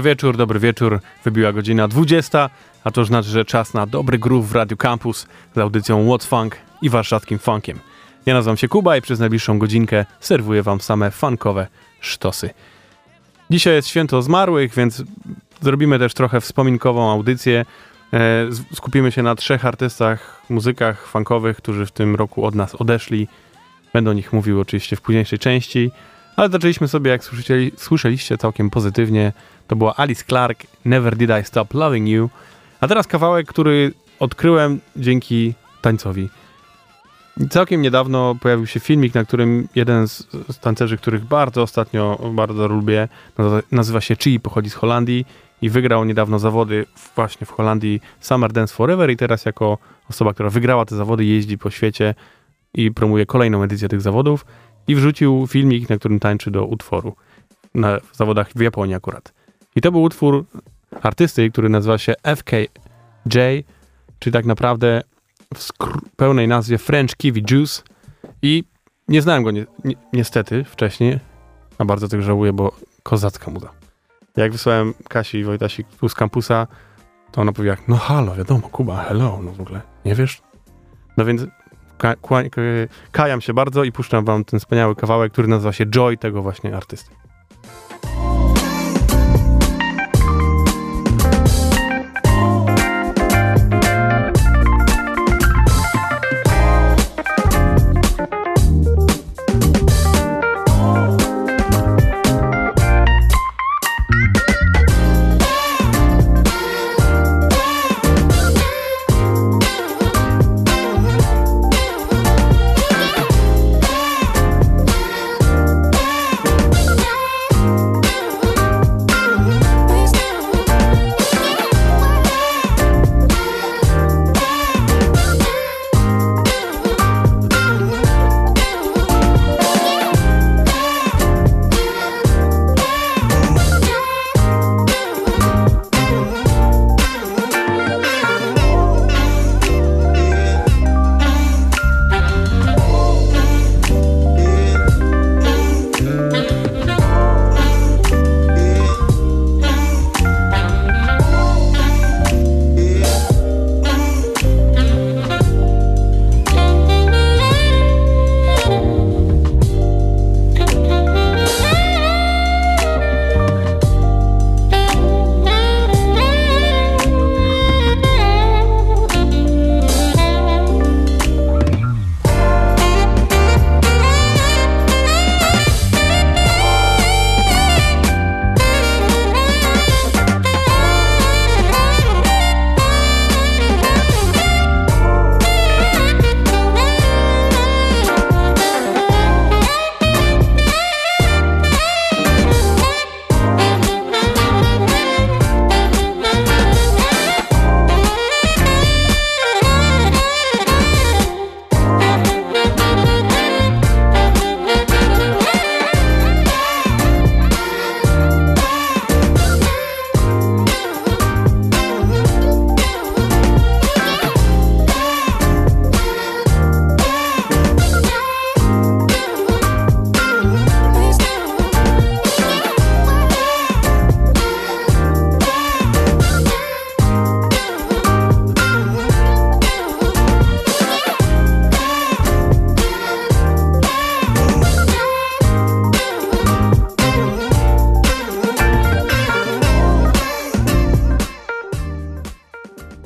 Dobry wieczór, dobry wieczór. Wybiła godzina 20, a to znaczy, że czas na dobry groove w Radio Campus z audycją What's Funk i warszawskim funkiem. Ja nazywam się Kuba i przez najbliższą godzinkę serwuję wam same funkowe sztosy. Dzisiaj jest święto zmarłych, więc zrobimy też trochę wspominkową audycję. E, skupimy się na trzech artystach, muzykach funkowych, którzy w tym roku od nas odeszli. Będę o nich mówił oczywiście w późniejszej części. Ale zaczęliśmy sobie, jak słyszeli, słyszeliście, całkiem pozytywnie. To była Alice Clark, Never Did I Stop Loving You. A teraz kawałek, który odkryłem dzięki tańcowi. Całkiem niedawno pojawił się filmik, na którym jeden z, z tancerzy, których bardzo ostatnio bardzo lubię, nazywa się Chi, pochodzi z Holandii i wygrał niedawno zawody właśnie w Holandii Summer Dance Forever i teraz jako osoba, która wygrała te zawody, jeździ po świecie i promuje kolejną edycję tych zawodów i wrzucił filmik, na którym tańczy do utworu na zawodach w Japonii akurat. I to był utwór artysty, który nazywa się FKJ, czyli tak naprawdę w pełnej nazwie French Kiwi Juice i nie znałem go ni ni niestety wcześniej, a bardzo tego żałuję, bo kozacka muza. Jak wysłałem Kasi i Wojtasik tu z kampusa, to ona powiedziała, no halo, wiadomo, Kuba, hello, no w ogóle, nie wiesz? No więc ka kajam się bardzo i puszczam wam ten wspaniały kawałek, który nazywa się Joy tego właśnie artysty.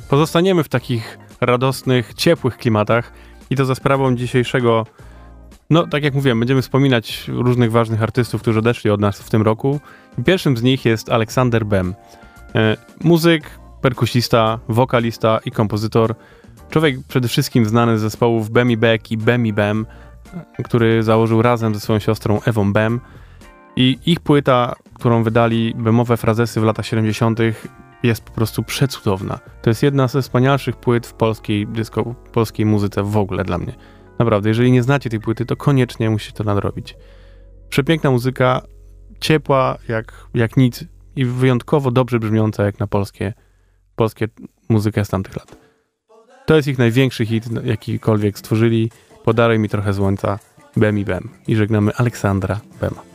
Pozostaniemy w takich radosnych, ciepłych klimatach i to za sprawą dzisiejszego, no tak jak mówiłem, będziemy wspominać różnych ważnych artystów, którzy odeszli od nas w tym roku. Pierwszym z nich jest Aleksander Bem. E, muzyk, perkusista, wokalista i kompozytor. Człowiek przede wszystkim znany z zespołów Bemi Beck i Bemi Bem, który założył razem ze swoją siostrą Ewą Bem. I ich płyta, którą wydali Bemowe Frazesy w latach 70., jest po prostu przecudowna. To jest jedna ze wspanialszych płyt w polskiej disco, polskiej muzyce w ogóle dla mnie. Naprawdę, jeżeli nie znacie tej płyty, to koniecznie musicie to nadrobić. Przepiękna muzyka, ciepła jak, jak nic i wyjątkowo dobrze brzmiąca jak na polskie, polskie muzykę z tamtych lat. To jest ich największy hit, jakikolwiek stworzyli. Podaruj mi trochę słońca, Bem i Bem. I żegnamy Aleksandra Bema.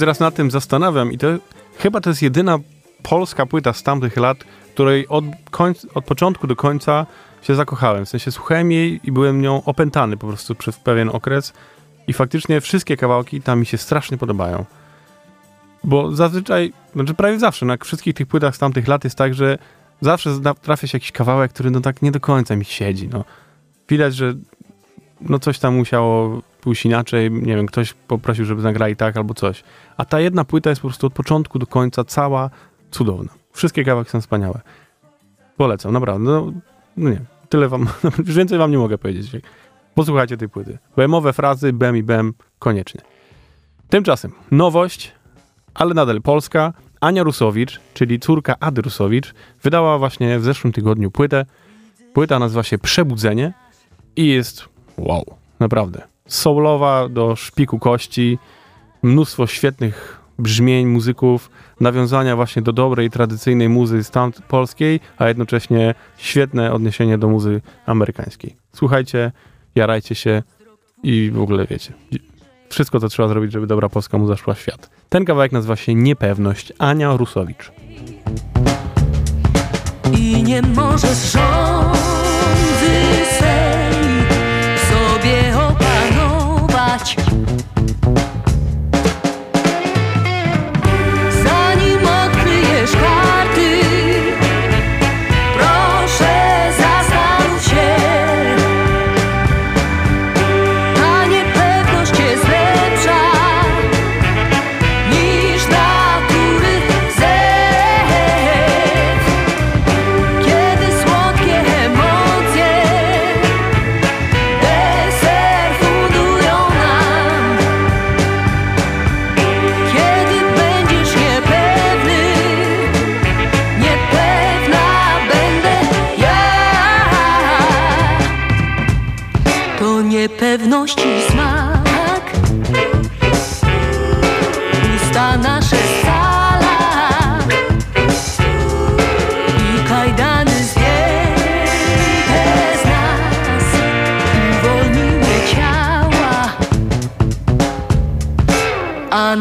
Teraz nad tym zastanawiam i to chyba to jest jedyna polska płyta z tamtych lat, której od, od początku do końca się zakochałem. W sensie słuchałem jej i byłem nią opętany po prostu przez pewien okres i faktycznie wszystkie kawałki tam mi się strasznie podobają. Bo zazwyczaj, znaczy prawie zawsze, na wszystkich tych płytach z tamtych lat jest tak, że zawsze trafia się jakiś kawałek, który no tak nie do końca mi siedzi. No. Widać, że no coś tam musiało pójść inaczej, nie wiem, ktoś poprosił, żeby zagrali tak albo coś. A ta jedna płyta jest po prostu od początku do końca cała cudowna. Wszystkie kawałki są wspaniałe. Polecam, naprawdę. No, no nie, tyle wam, już więcej wam nie mogę powiedzieć. Posłuchajcie tej płyty. Bemowe frazy, bem i bem, koniecznie. Tymczasem nowość, ale nadal polska. Ania Rusowicz, czyli córka Ady Rusowicz, wydała właśnie w zeszłym tygodniu płytę. Płyta nazywa się Przebudzenie i jest wow, naprawdę soulowa do szpiku kości, mnóstwo świetnych brzmień muzyków, nawiązania właśnie do dobrej, tradycyjnej muzy stamtąd polskiej, a jednocześnie świetne odniesienie do muzy amerykańskiej. Słuchajcie, jarajcie się i w ogóle wiecie. Wszystko, co trzeba zrobić, żeby dobra polska muza szła w świat. Ten kawałek nazywa się Niepewność. Ania Rusowicz. I nie możesz rządzy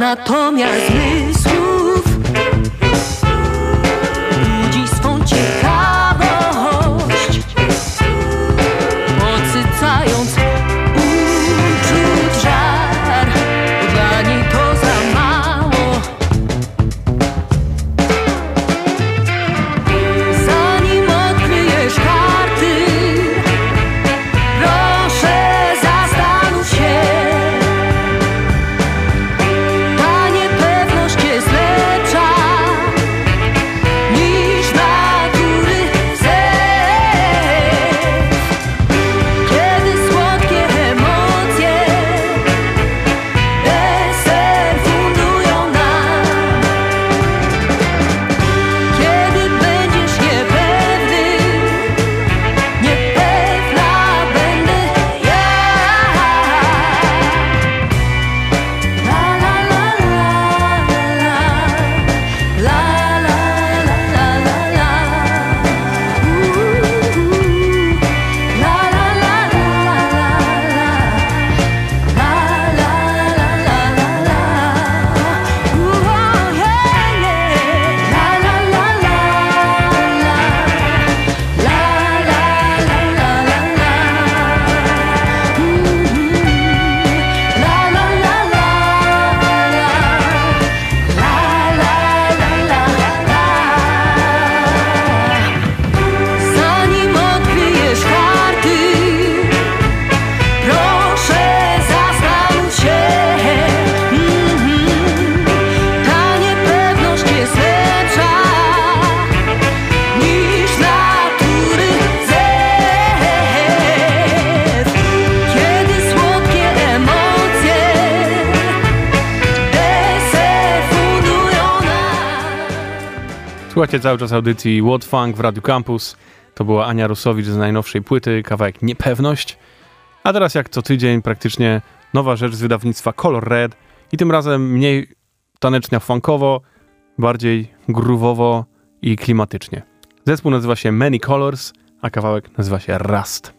Natomiast my Cały czas audycji What Funk w Radio Campus. To była Ania Rusowicz z najnowszej płyty, kawałek Niepewność. A teraz jak co tydzień praktycznie nowa rzecz z wydawnictwa Color Red i tym razem mniej tanecznia funkowo, bardziej groovowo i klimatycznie. Zespół nazywa się Many Colors, a kawałek nazywa się Rust.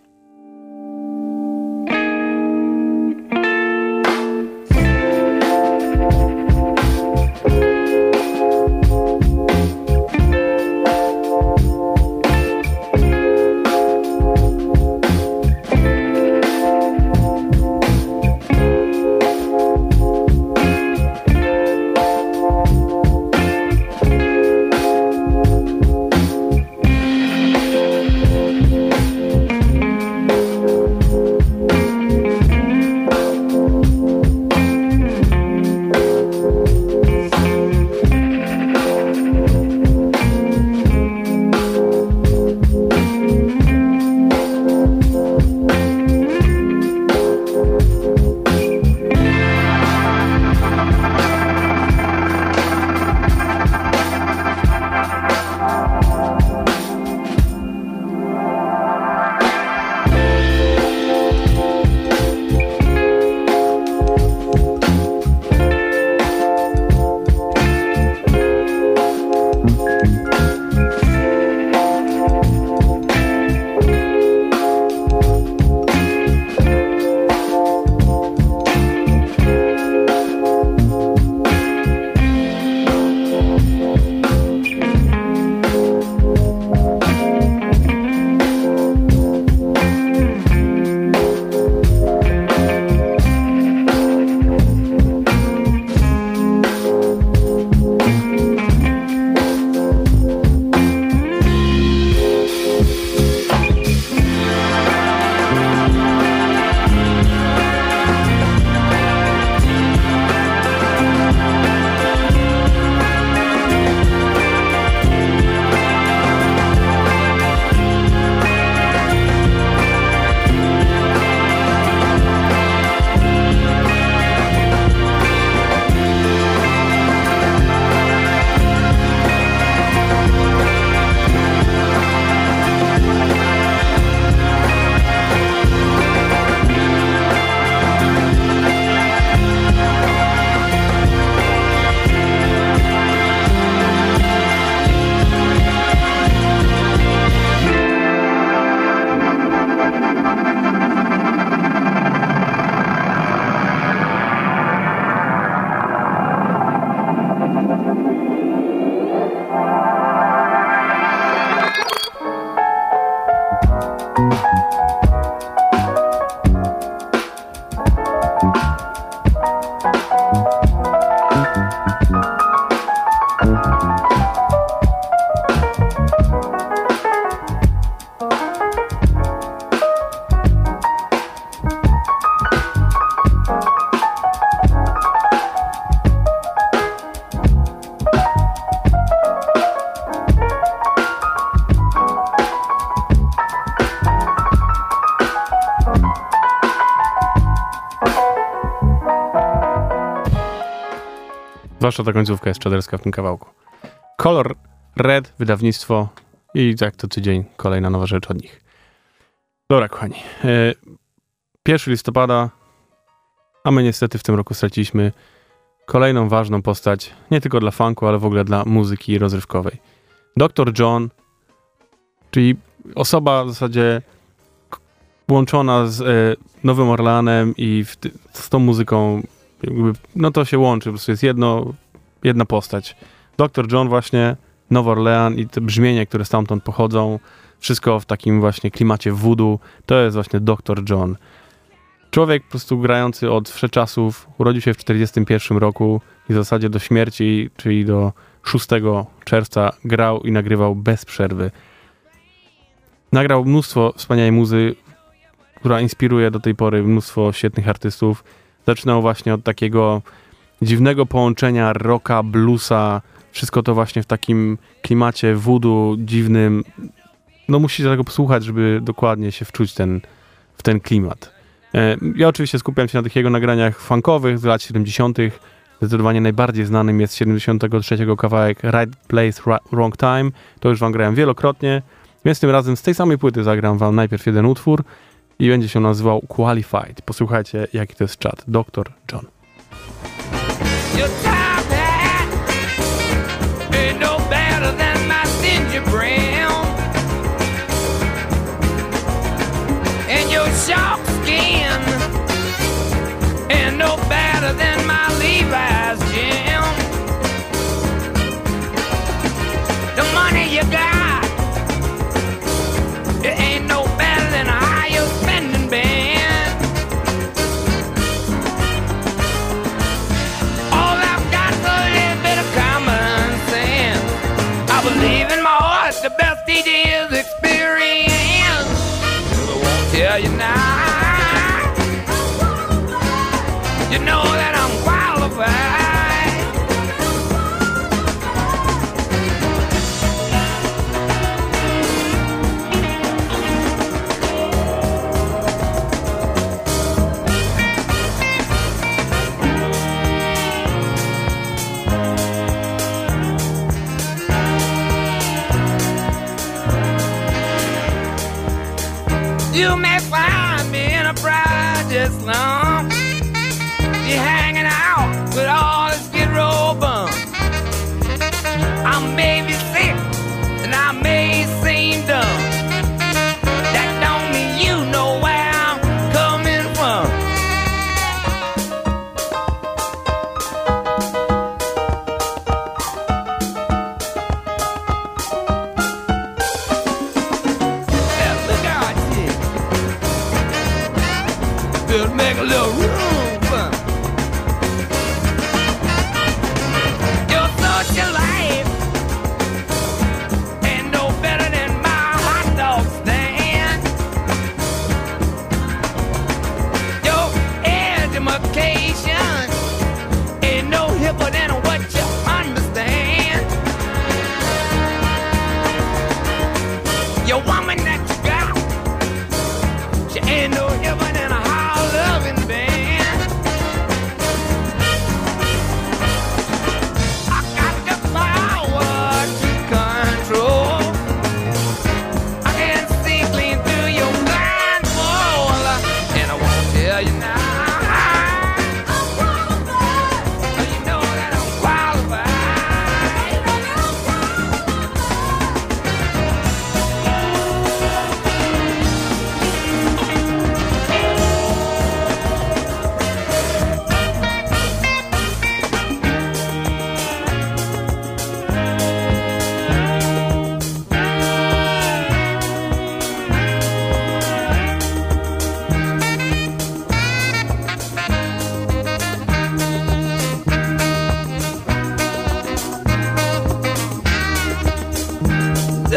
Zwłaszcza ta końcówka jest czaderska w tym kawałku. Color Red, wydawnictwo i jak to tydzień kolejna nowa rzecz od nich. Dobra, kochani. 1 e, listopada, a my niestety w tym roku straciliśmy kolejną ważną postać, nie tylko dla funku, ale w ogóle dla muzyki rozrywkowej. Dr. John, czyli osoba w zasadzie łączona z e, Nowym Orleanem i z tą muzyką no to się łączy, po prostu jest jedno, jedna postać. Dr. John właśnie, Nowy Orlean i te brzmienia, które stamtąd pochodzą, wszystko w takim właśnie klimacie voodoo, to jest właśnie Dr. John. Człowiek po prostu grający od wszeczasów, urodził się w 1941 roku i w zasadzie do śmierci, czyli do 6 czerwca grał i nagrywał bez przerwy. Nagrał mnóstwo wspaniałej muzy, która inspiruje do tej pory mnóstwo świetnych artystów. Zaczynał właśnie od takiego dziwnego połączenia rocka, bluesa, wszystko to właśnie w takim klimacie voodoo dziwnym. No musicie tego posłuchać, żeby dokładnie się wczuć ten, w ten klimat. E, ja oczywiście skupiam się na tych jego nagraniach funkowych z lat 70. Zdecydowanie najbardziej znanym jest 73 kawałek Right Place, Wrong Time. To już wam grałem wielokrotnie, więc tym razem z tej samej płyty zagram wam najpierw jeden utwór, i będzie się nazywał Qualified. Posłuchajcie, jaki to jest czat. Doktor John.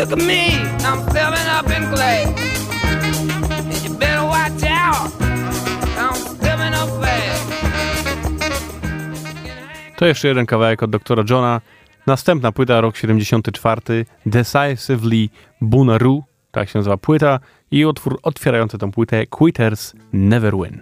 look at me, I'm filling up in clay. And you better watch out, I'm filling up fast. To jeszcze jeden kawałek od doktora Johna. Następna płyta, rok 74, Decisively Bunaru, tak się nazywa płyta, i utwór otwierający tę płytę Quitters Never Win.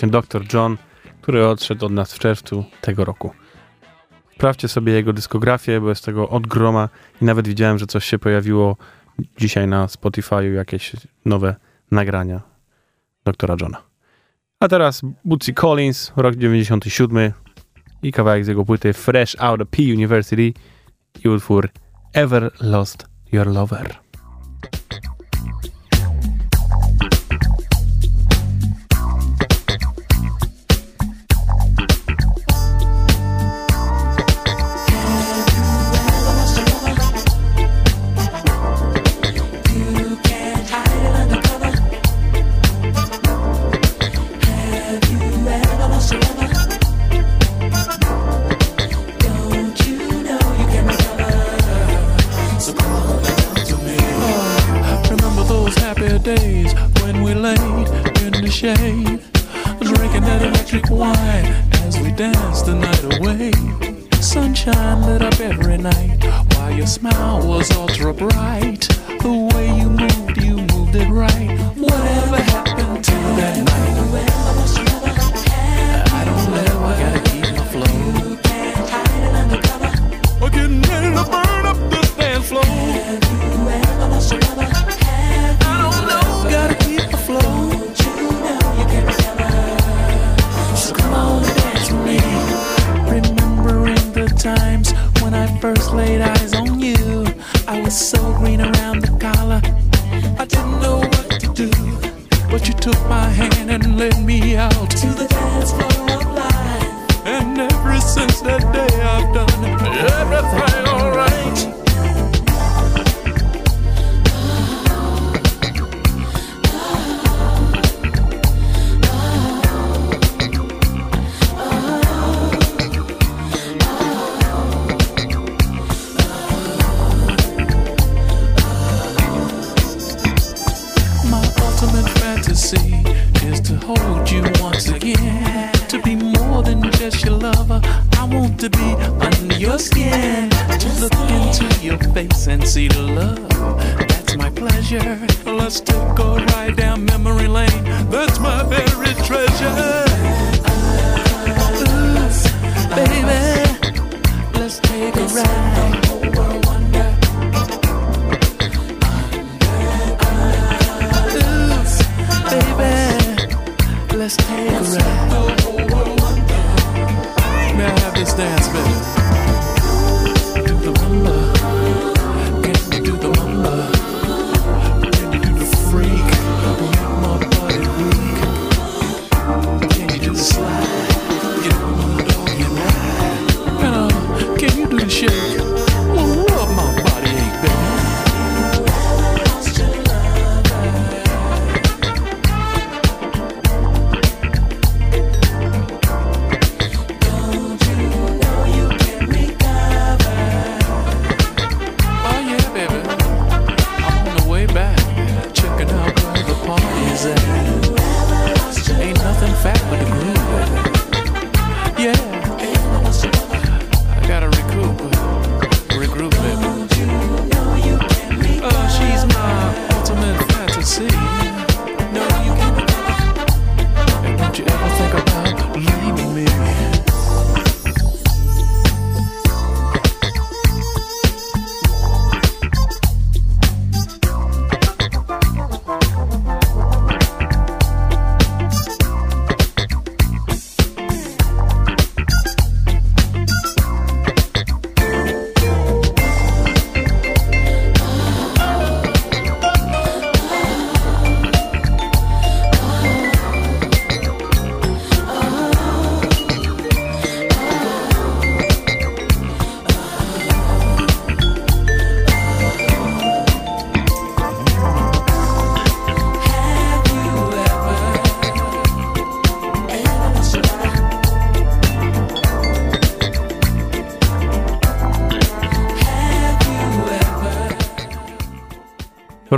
właśnie Dr. John, który odszedł od nas w czerwcu tego roku. Sprawdźcie sobie jego dyskografię, bo jest tego od groma i nawet widziałem, że coś się pojawiło dzisiaj na Spotify'u, jakieś nowe nagrania doktora Johna. A teraz Bootsy Collins, rok 97 i kawałek z jego płyty Fresh Out of P University i utwór Ever Lost Your Lover. see is to hold you once again. To be more than just your lover, I want to be under your skin. To look into your face and see the love. That's my pleasure. Let's take a ride down memory lane. That's my buried treasure. Ooh, baby, let's take a ride. let's take a ride.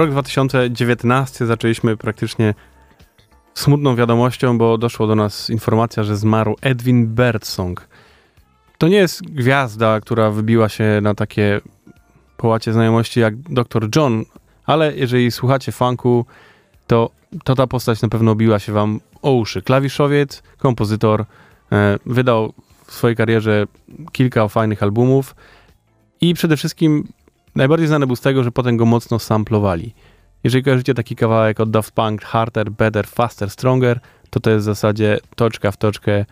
Rok 2019 zaczęliśmy praktycznie smutną wiadomością, bo doszło do nas informacja, że zmarł Edwin Birdsong. To nie jest gwiazda, która wybiła się na takie połacie znajomości jak Dr. John, ale jeżeli słuchacie funku, to, to ta postać na pewno biła się wam o uszy. Klawiszowiec, kompozytor, e, wydał w swojej karierze kilka fajnych albumów i przede wszystkim najbardziej znany był z tego, że potem go mocno samplowali. Jeżeli kojarzycie taki kawałek od Daft Punk, Harder, Better, Faster, Stronger, to to jest w zasadzie toczka w toczkę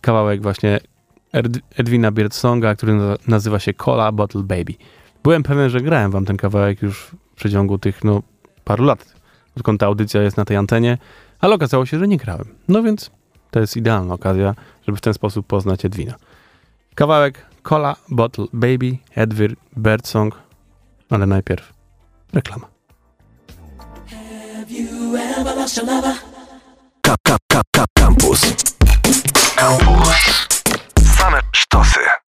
kawałek właśnie Ed- Edwina Birdsonga, który na- nazywa się Cola Bottle Baby. Byłem pewien, że grałem wam ten kawałek już w przeciągu tych no, paru lat, odkąd ta audycja jest na tej antenie, ale okazało się, że nie grałem. No więc to jest idealna okazja, żeby w ten sposób poznać Edwina. Kawałek Cola Bottle Baby, Edwin Birdsong, ale najpierw reklama. Kap, kap, kap, kap, kampus. Kampus. Same sztosy.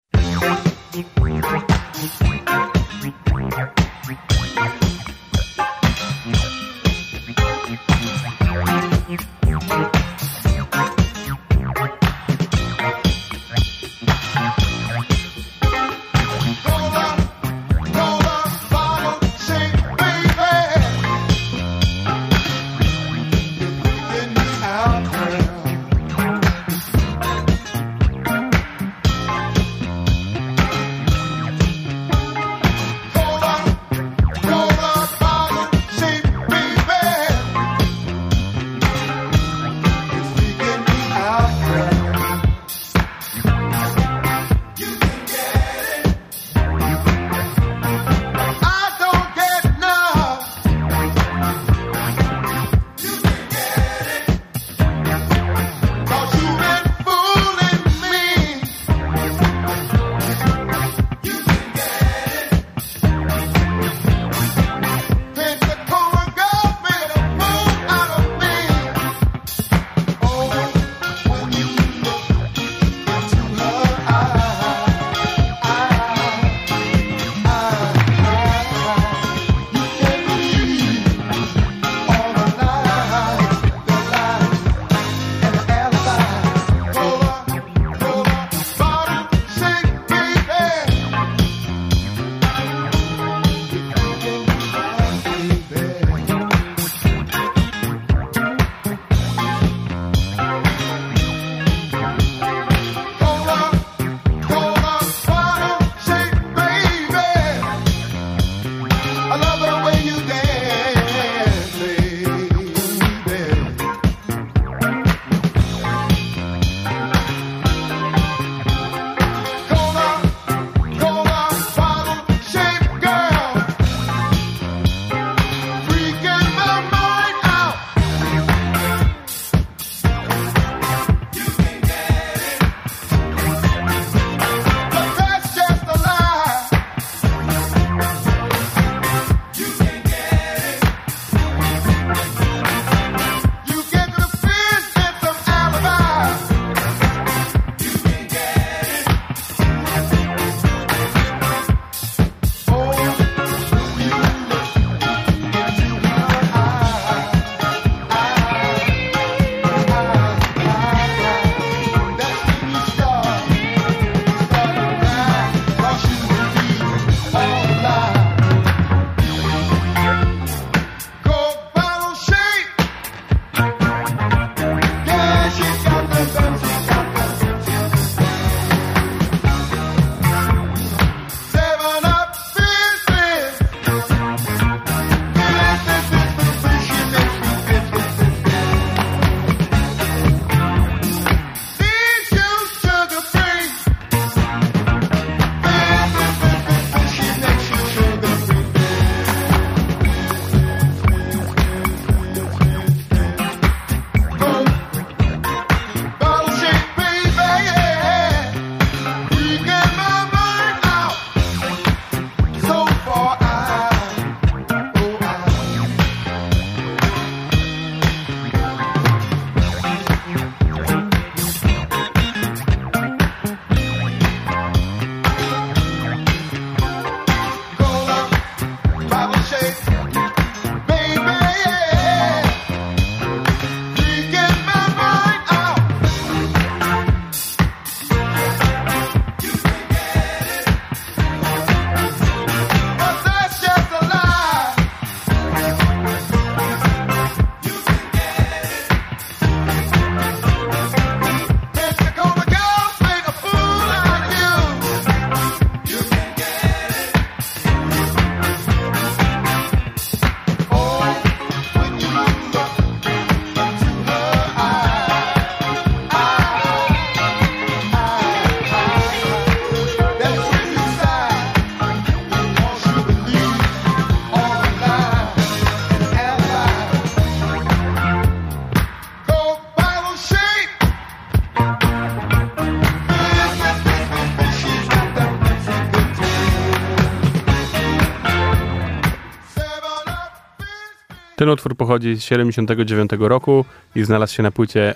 Ten utwór pochodzi z 79 roku i znalazł się na płycie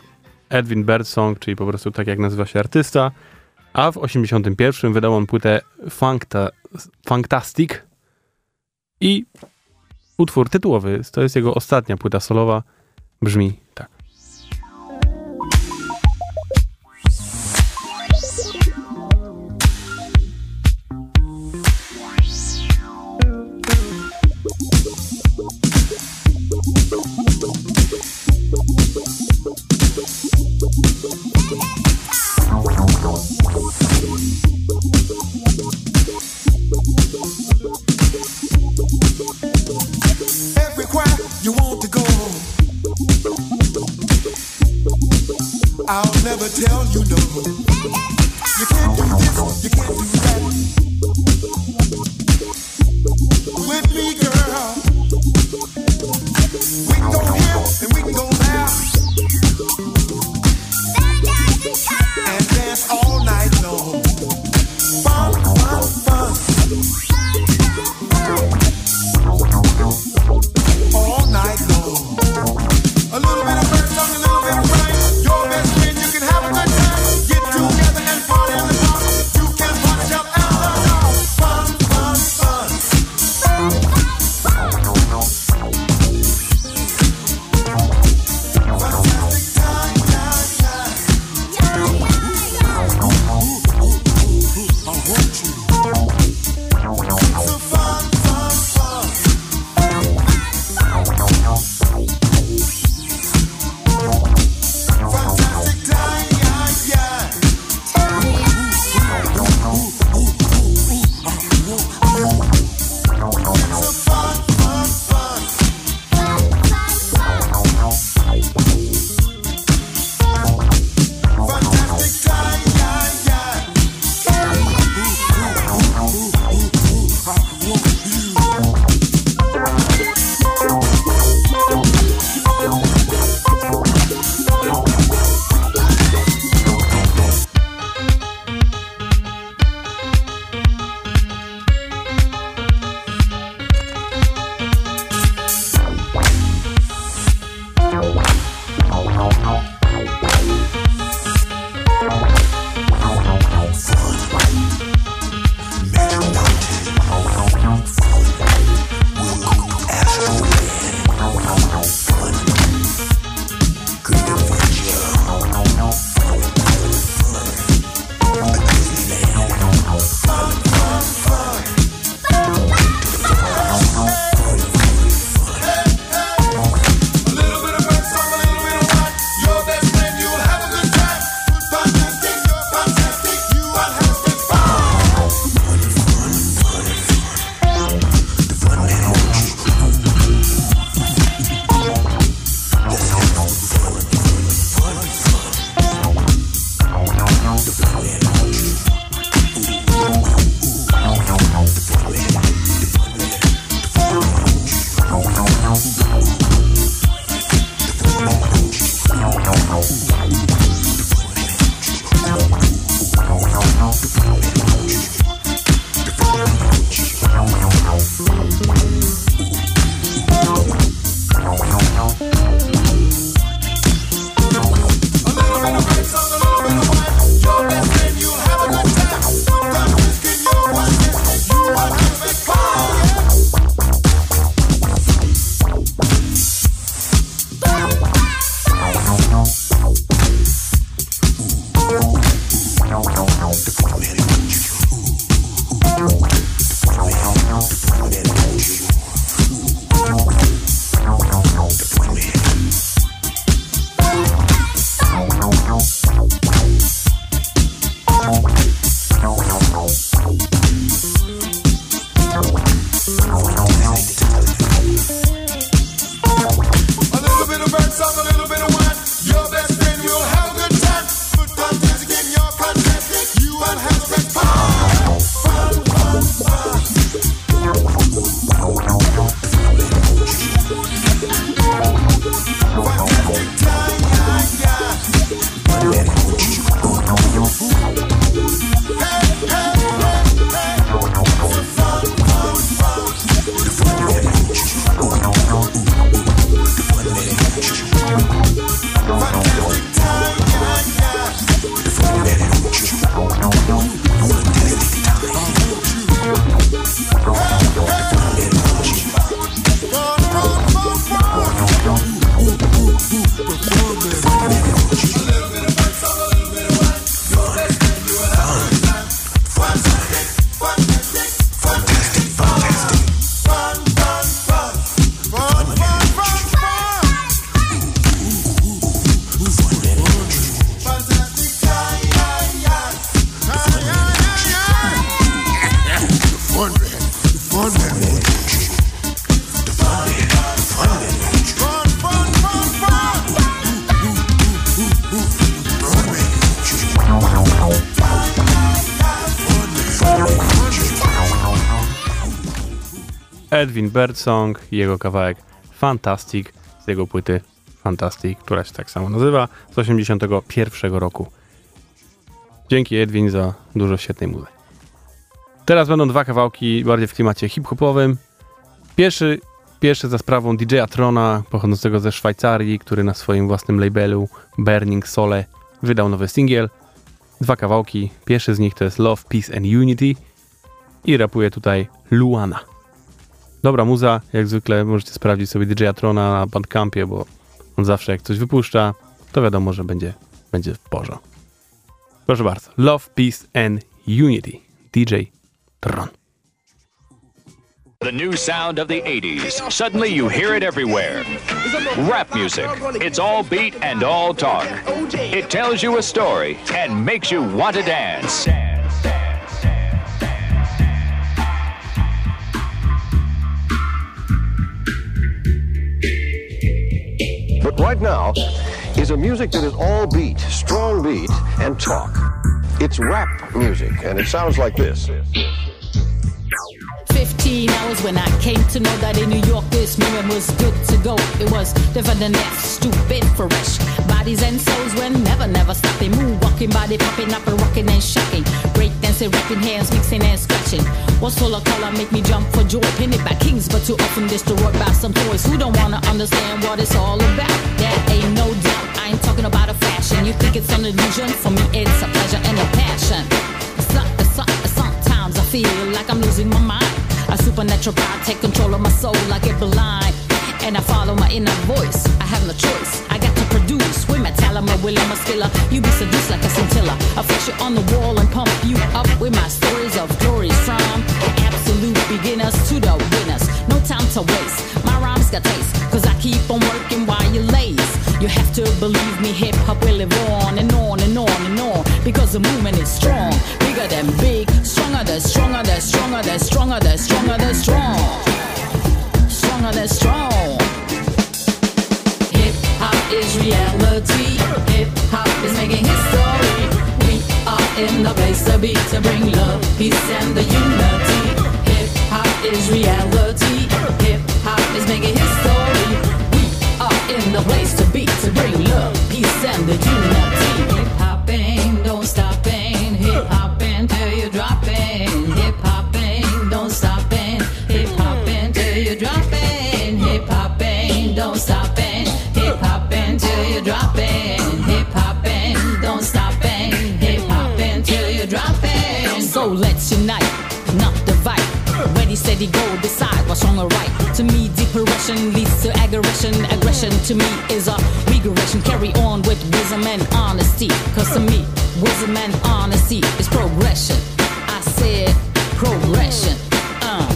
Edwin Birdsong, czyli po prostu tak jak nazywa się artysta, a w 81 wydał on płytę Funkta, Funktastic i utwór tytułowy, to jest jego ostatnia płyta solowa, brzmi tak. Birdsong i jego kawałek Fantastic z jego płyty Fantastic, która się tak samo nazywa, z 81 roku. Dzięki Edwin za dużo świetnej muzy. Teraz będą dwa kawałki bardziej w klimacie hip-hopowym. Pierwszy, pierwszy za sprawą DJ-a Trona, pochodzącego ze Szwajcarii, który na swoim własnym labelu Burning Sole wydał nowy singiel. Dwa kawałki. Pierwszy z nich to jest Love, Peace and Unity i rapuje tutaj Luana. Dobra muza, jak zwykle możecie sprawdzić sobie DJ Trona na Bandcampie, bo on zawsze jak coś wypuszcza, to wiadomo, że będzie, będzie w porządku. Proszę bardzo. Love, Peace and Unity. DJ Tron. The new sound of the 80s. Suddenly you hear it everywhere. Rap music. It's all beat and all talk. It tells you a story and makes you want to dance. But right now is a music that is all beat, strong beat, and talk. It's rap music, and it sounds like this. 15 hours when I came to know that in New York this moment was good to go. It was different than that, stupid, fresh. Bodies and souls when never, never stopping. Moon walking, body popping up and rocking and shocking. Break dancing, rapping hands, mixing and scratching. What's full of color make me jump for joy. Painted by kings, but too often destroyed by some toys who don't wanna understand what it's all about. There ain't no doubt. I ain't talking about a fashion. You think it's an illusion? For me, it's a pleasure and a passion. Some- some- Sometimes I feel like I'm losing my supernatural power take control of my soul. I get blind and I follow my inner voice. I have no choice. I got to produce with my talent, my will, and my skill. You be seduced like a scintilla. I fix you on the wall and pump you up with my stories of glories from absolute beginners to the winners. No time to waste. My rhymes got taste, cause I keep on working while you laze. You have to believe me, hip hop will live on and on and on and on. Because the movement is strong, bigger than big, stronger than stronger than stronger than stronger than stronger than strong. Stronger than strong. Hip hop is reality. Hip hop is making history. We are in the place to be to bring love, peace, and the unity. Hip hop is reality. Aggression. Aggression to me is a regression. Carry on with wisdom and honesty. Cause to me, wisdom and honesty is progression. I said progression. Uh.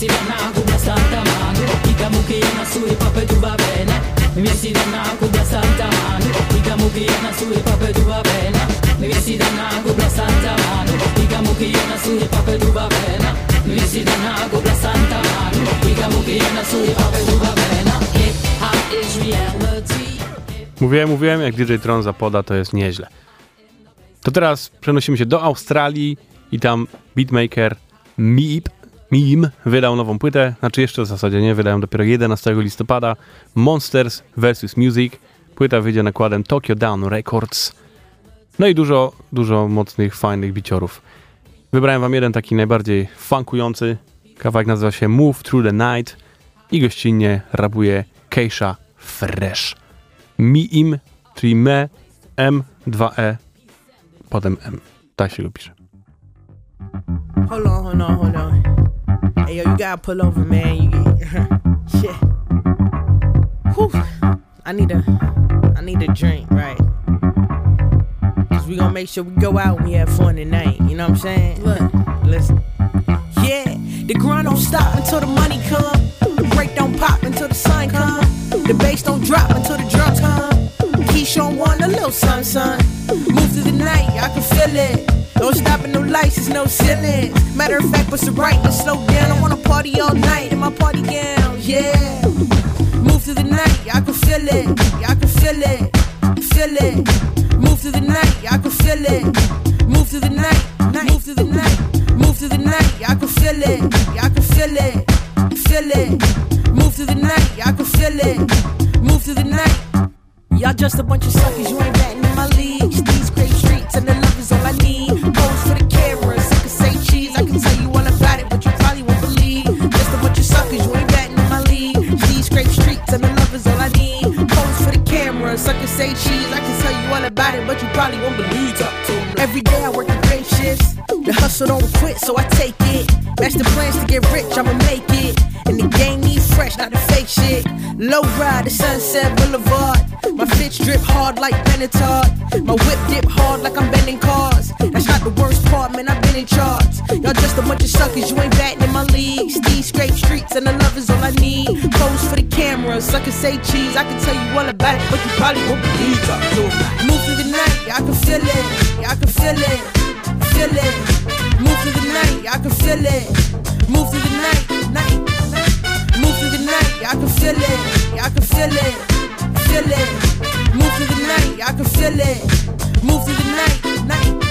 Sidana kubwa santa manu Ikamukia na suri pape tu babena Mimi sidana kubwa santa manu Ikamukia na suri pape tu babena Mimi sidana kubwa santa manu Ikamukia na suri pape tu babena Mimi sidana kubwa santa manu Ikamukia na suri pape Mówiłem, mówiłem, jak DJ Tron zapoda, to jest nieźle. To teraz przenosimy się do Australii i tam beatmaker Meep, Meme wydał nową płytę, znaczy jeszcze w zasadzie nie, wydają dopiero 11 listopada. Monsters vs. Music. Płyta wyjdzie nakładem Tokyo Down Records. No i dużo, dużo mocnych, fajnych biciorów. Wybrałem wam jeden taki najbardziej funkujący. Kawałek nazywa się Move Through the Night i gościnnie rabuje Keisha Fresh. Mi-im, czyli me, m, 2e, potem m. Tak się go pisze. Hold on, hold on, hold on. Hey, yo, you gotta pull over, man. You shit. Whew. I need a, I need a drink, right? Cause we gonna make sure we go out and we have fun tonight. You know what I'm saying? Look, listen. Yeah, the grind don't stop until the money come. The break don't pop until the sun come. The bass don't drop until the drums come. Keyshawn one, a little sun, sun. Move through the night, I can feel it. Don't stop stopping, no lights, no ceilings. Matter of fact, what's the brightness slow down? I wanna party all night in my party gown, yeah. Move through the night, I can feel it, I can feel it, feel it. Move through the night, I can feel it. Move through the night, night, move through the night, move through the night, I can feel it, I can feel it, feel it. Move through the night, I can feel it. Move through the night. Y'all just a bunch of suckers, you ain't batting in my league. These great streets and the love is all I need. Pose for the cameras, I can say cheese, I can tell you all about it, but you probably won't believe. Just a bunch of suckers, you ain't batting in my league. These great streets and the love is all I need. Pose for the cameras, I can say cheese, I can tell you all about it, but you probably won't believe. Talk to 'em. Every day I work the great shifts. The hustle don't quit, so I take it. Master plans to get rich, I'ma make it. Fresh, not the fake shit. Low ride to Sunset Boulevard. My fits drip hard like Benetton. My whip dip hard like I'm bending cars. That's not the worst part, man. I've been in charge. Y'all just a bunch of suckers, you ain't batting in my league. These scrape streets and the love is all I need. Pose for the camera, suckers say cheese. I can tell you all about it, but you probably won't believe. 'em. Move through the night, I can feel it. I can feel it, feel it. Move through the night, I can feel it. Move through the night, night. I can feel it. I can feel it, feel it. Move through the night, I can feel it. Move through the night, night.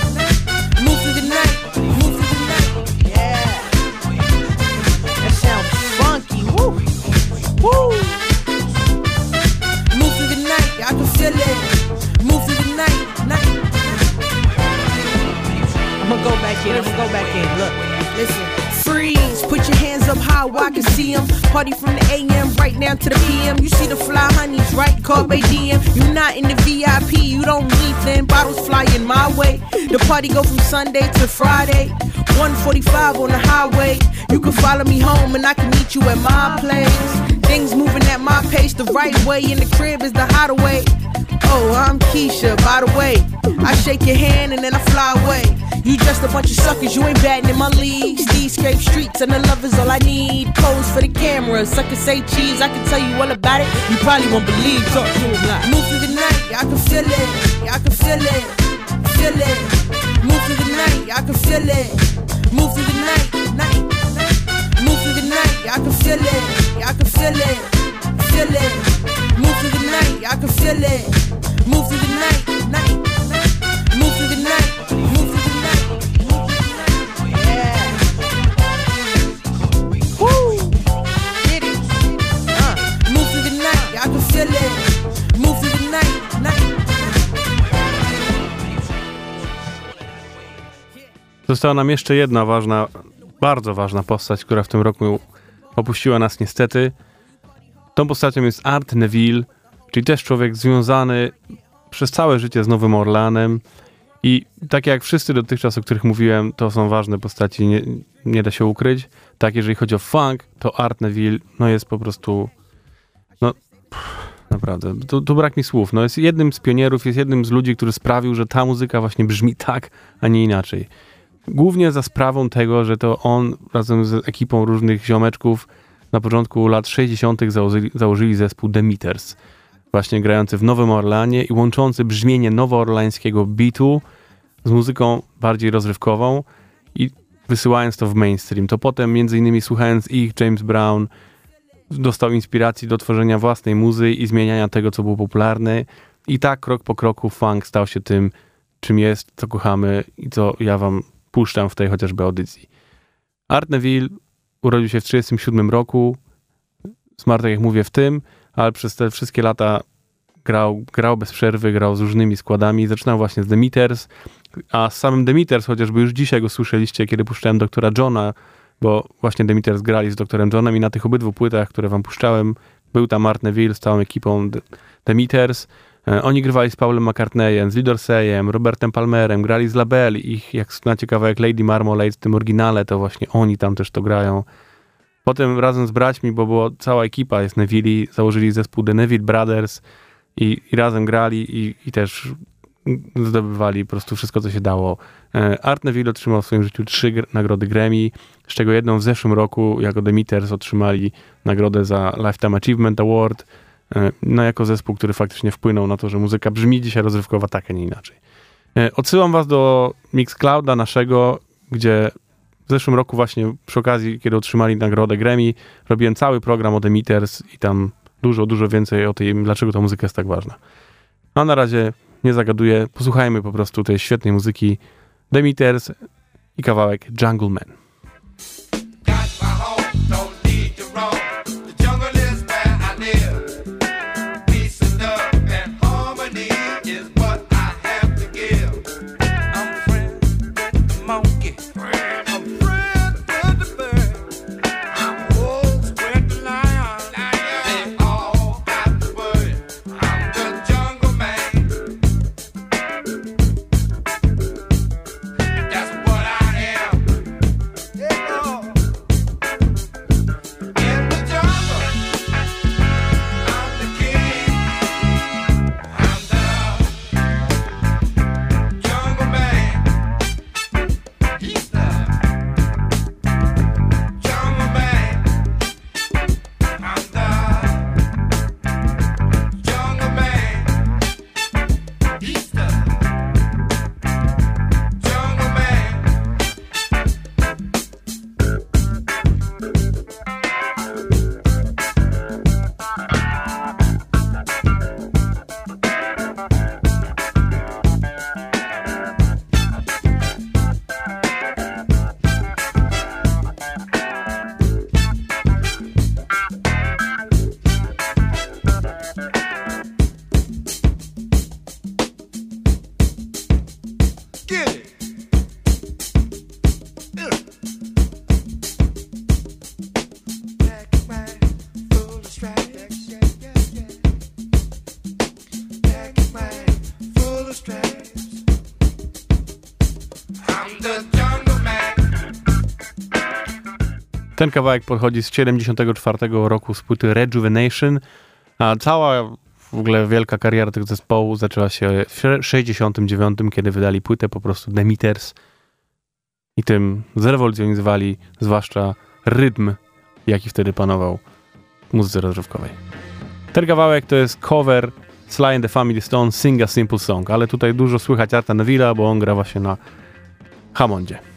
I can see them. Party from the AM right now to the PM. You see the fly honeys, right? Carpe diem. You not in the VIP, you don't need them. Bottles flying my way. The party go from Sunday to Friday. 145 on the highway. You can follow me home and I can meet you at my place. Things moving at my pace the right way. In the crib is the hideaway. Oh, I'm Keisha, by the way. I shake your hand and then I fly away. You just a bunch of suckers, you ain't batting in my league. These scrape streets and the love is all I need. Pose for the camera, suckers say cheese. I can tell you all about it. You probably won't believe. Talk to 'em like. Move through the night, I can feel it. I can feel it, feel it. Move through the night, I can feel it. Move through the night, night. Move through the night, I can feel it. I can feel it, feel it. Move through the night, I can feel it. Move through the night, night. Została nam jeszcze jedna ważna, bardzo ważna postać, która w tym roku opuściła nas niestety. Tą postacią jest Art Neville, czyli też człowiek związany przez całe życie z Nowym Orlanem. I tak jak wszyscy dotychczas, o których mówiłem, to są ważne postaci, nie, nie da się ukryć. Tak, jeżeli chodzi o funk, to Art Neville no jest po prostu. No, pff, naprawdę, tu, tu brak mi słów. No, jest jednym z pionierów, jest jednym z ludzi, który sprawił, że ta muzyka właśnie brzmi tak, a nie inaczej. Głównie za sprawą tego, że to on razem z ekipą różnych ziomeczków na początku lat 60. założyli, założyli zespół The Meters, właśnie grający w Nowym Orlanie i łączący brzmienie nowoorlańskiego beatu z muzyką bardziej rozrywkową i wysyłając to w mainstream. To potem, między innymi słuchając ich, James Brown dostał inspiracji do tworzenia własnej muzy i zmieniania tego, co było popularne. I tak krok po kroku funk stał się tym, czym jest, co kochamy i co ja wam puszczam w tej chociażby audycji. Art Neville urodził się w 1937 roku, zmarł, tak jak mówię, w tym, ale przez te wszystkie lata grał, grał bez przerwy, grał z różnymi składami. Zaczynał właśnie z The Meters, a z samym The Meters, chociażby już dzisiaj go słyszeliście, kiedy puszczałem doktora Johna, bo właśnie The Meters grali z doktorem Johnem i na tych obydwu płytach, które wam puszczałem, był tam Art Neville z całą ekipą The, The Meters. E, Oni grywali z Paulem McCartneyem, z Lee Dorseyem, Robertem Palmerem, grali z Label. Ich, jak znacie kawałek Lady Marmalade w tym oryginale, to właśnie oni tam też to grają. Potem razem z braćmi, bo była cała ekipa jest Neville, założyli zespół The Neville Brothers i, i razem grali i, i też zdobywali po prostu wszystko, co się dało. E, Art Neville otrzymał w swoim życiu trzy gr- nagrody Grammy, z czego jedną w zeszłym roku jako The Meters otrzymali nagrodę za Lifetime Achievement Award, e, no jako zespół, który faktycznie wpłynął na to, że muzyka brzmi dzisiaj rozrywkowa tak, a nie inaczej. E, Odsyłam was do Mixclouda naszego, gdzie w zeszłym roku właśnie przy okazji, kiedy otrzymali nagrodę Grammy, robiłem cały program o The Meters i tam dużo, dużo więcej o tym, dlaczego ta muzyka jest tak ważna. A na razie nie zagaduję, posłuchajmy po prostu tej świetnej muzyki Demeters i kawałek Jungle Man. Ten kawałek pochodzi z 74 roku z płyty Rejuvenation, a cała w ogóle wielka kariera tego zespołu zaczęła się w 69, kiedy wydali płytę po prostu Demeters i tym zrewolucjonizowali zwłaszcza rytm, jaki wtedy panował w muzyce rozrywkowej. Ten kawałek to jest cover Sly and the Family Stone Sing a Simple Song, ale tutaj dużo słychać Arta Neville'a, bo on gra właśnie na Hammondzie.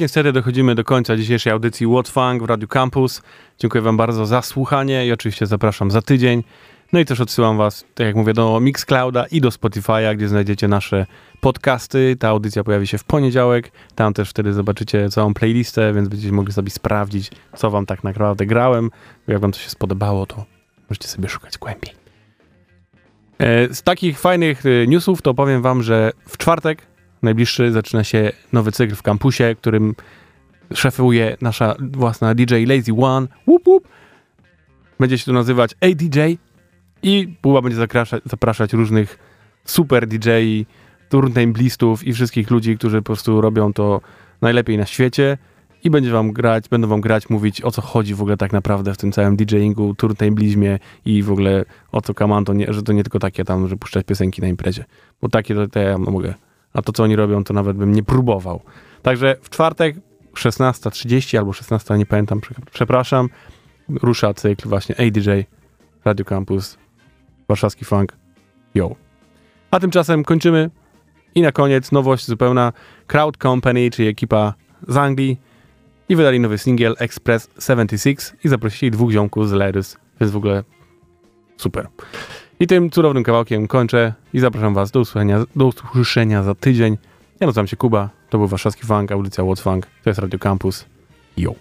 Niestety dochodzimy do końca dzisiejszej audycji What Funk w Radio Campus. Dziękuję Wam bardzo za słuchanie i oczywiście zapraszam za tydzień. No i też odsyłam Was, tak jak mówię, do Mixclouda i do Spotify'a, gdzie znajdziecie nasze podcasty. Ta audycja pojawi się w poniedziałek. Tam też wtedy zobaczycie całą playlistę, więc będziecie mogli sobie sprawdzić, co Wam tak naprawdę grałem. Jak Wam to się spodobało, to możecie sobie szukać głębiej. E, Z takich fajnych e, newsów to powiem Wam, że w czwartek najbliższy zaczyna się nowy cykl w kampusie, którym szefuje nasza własna DJ Lazy One. Łup, łup. Będzie się to nazywać ADJ i Buba będzie zapraszać, różnych super DJ, turntablistów i wszystkich ludzi, którzy po prostu robią to najlepiej na świecie i będzie wam grać, będą wam grać, mówić o co chodzi w ogóle tak naprawdę w tym całym DJingu, turntablizmie i w ogóle o co kaman, to nie, że to nie tylko takie tam, że puszczać piosenki na imprezie, bo takie to, to ja mogę, a to co oni robią, to nawet bym nie próbował. Także w czwartek 16.30 albo 16, nie pamiętam, prze- przepraszam, rusza cykl właśnie ADJ, Radio Campus, Warszawski Funk, yo. A tymczasem kończymy i na koniec nowość zupełna Crowd Company, czyli ekipa z Anglii i wydali nowy singiel Express 76 i zaprosili dwóch ziomków z Lerys, więc w ogóle super. I tym cudownym kawałkiem kończę i zapraszam Was do usłyszenia, do usłyszenia za tydzień. Ja nazywam się Kuba, to był Warszawski Funk, audycja What's Funk, to jest Radio Campus. Yo!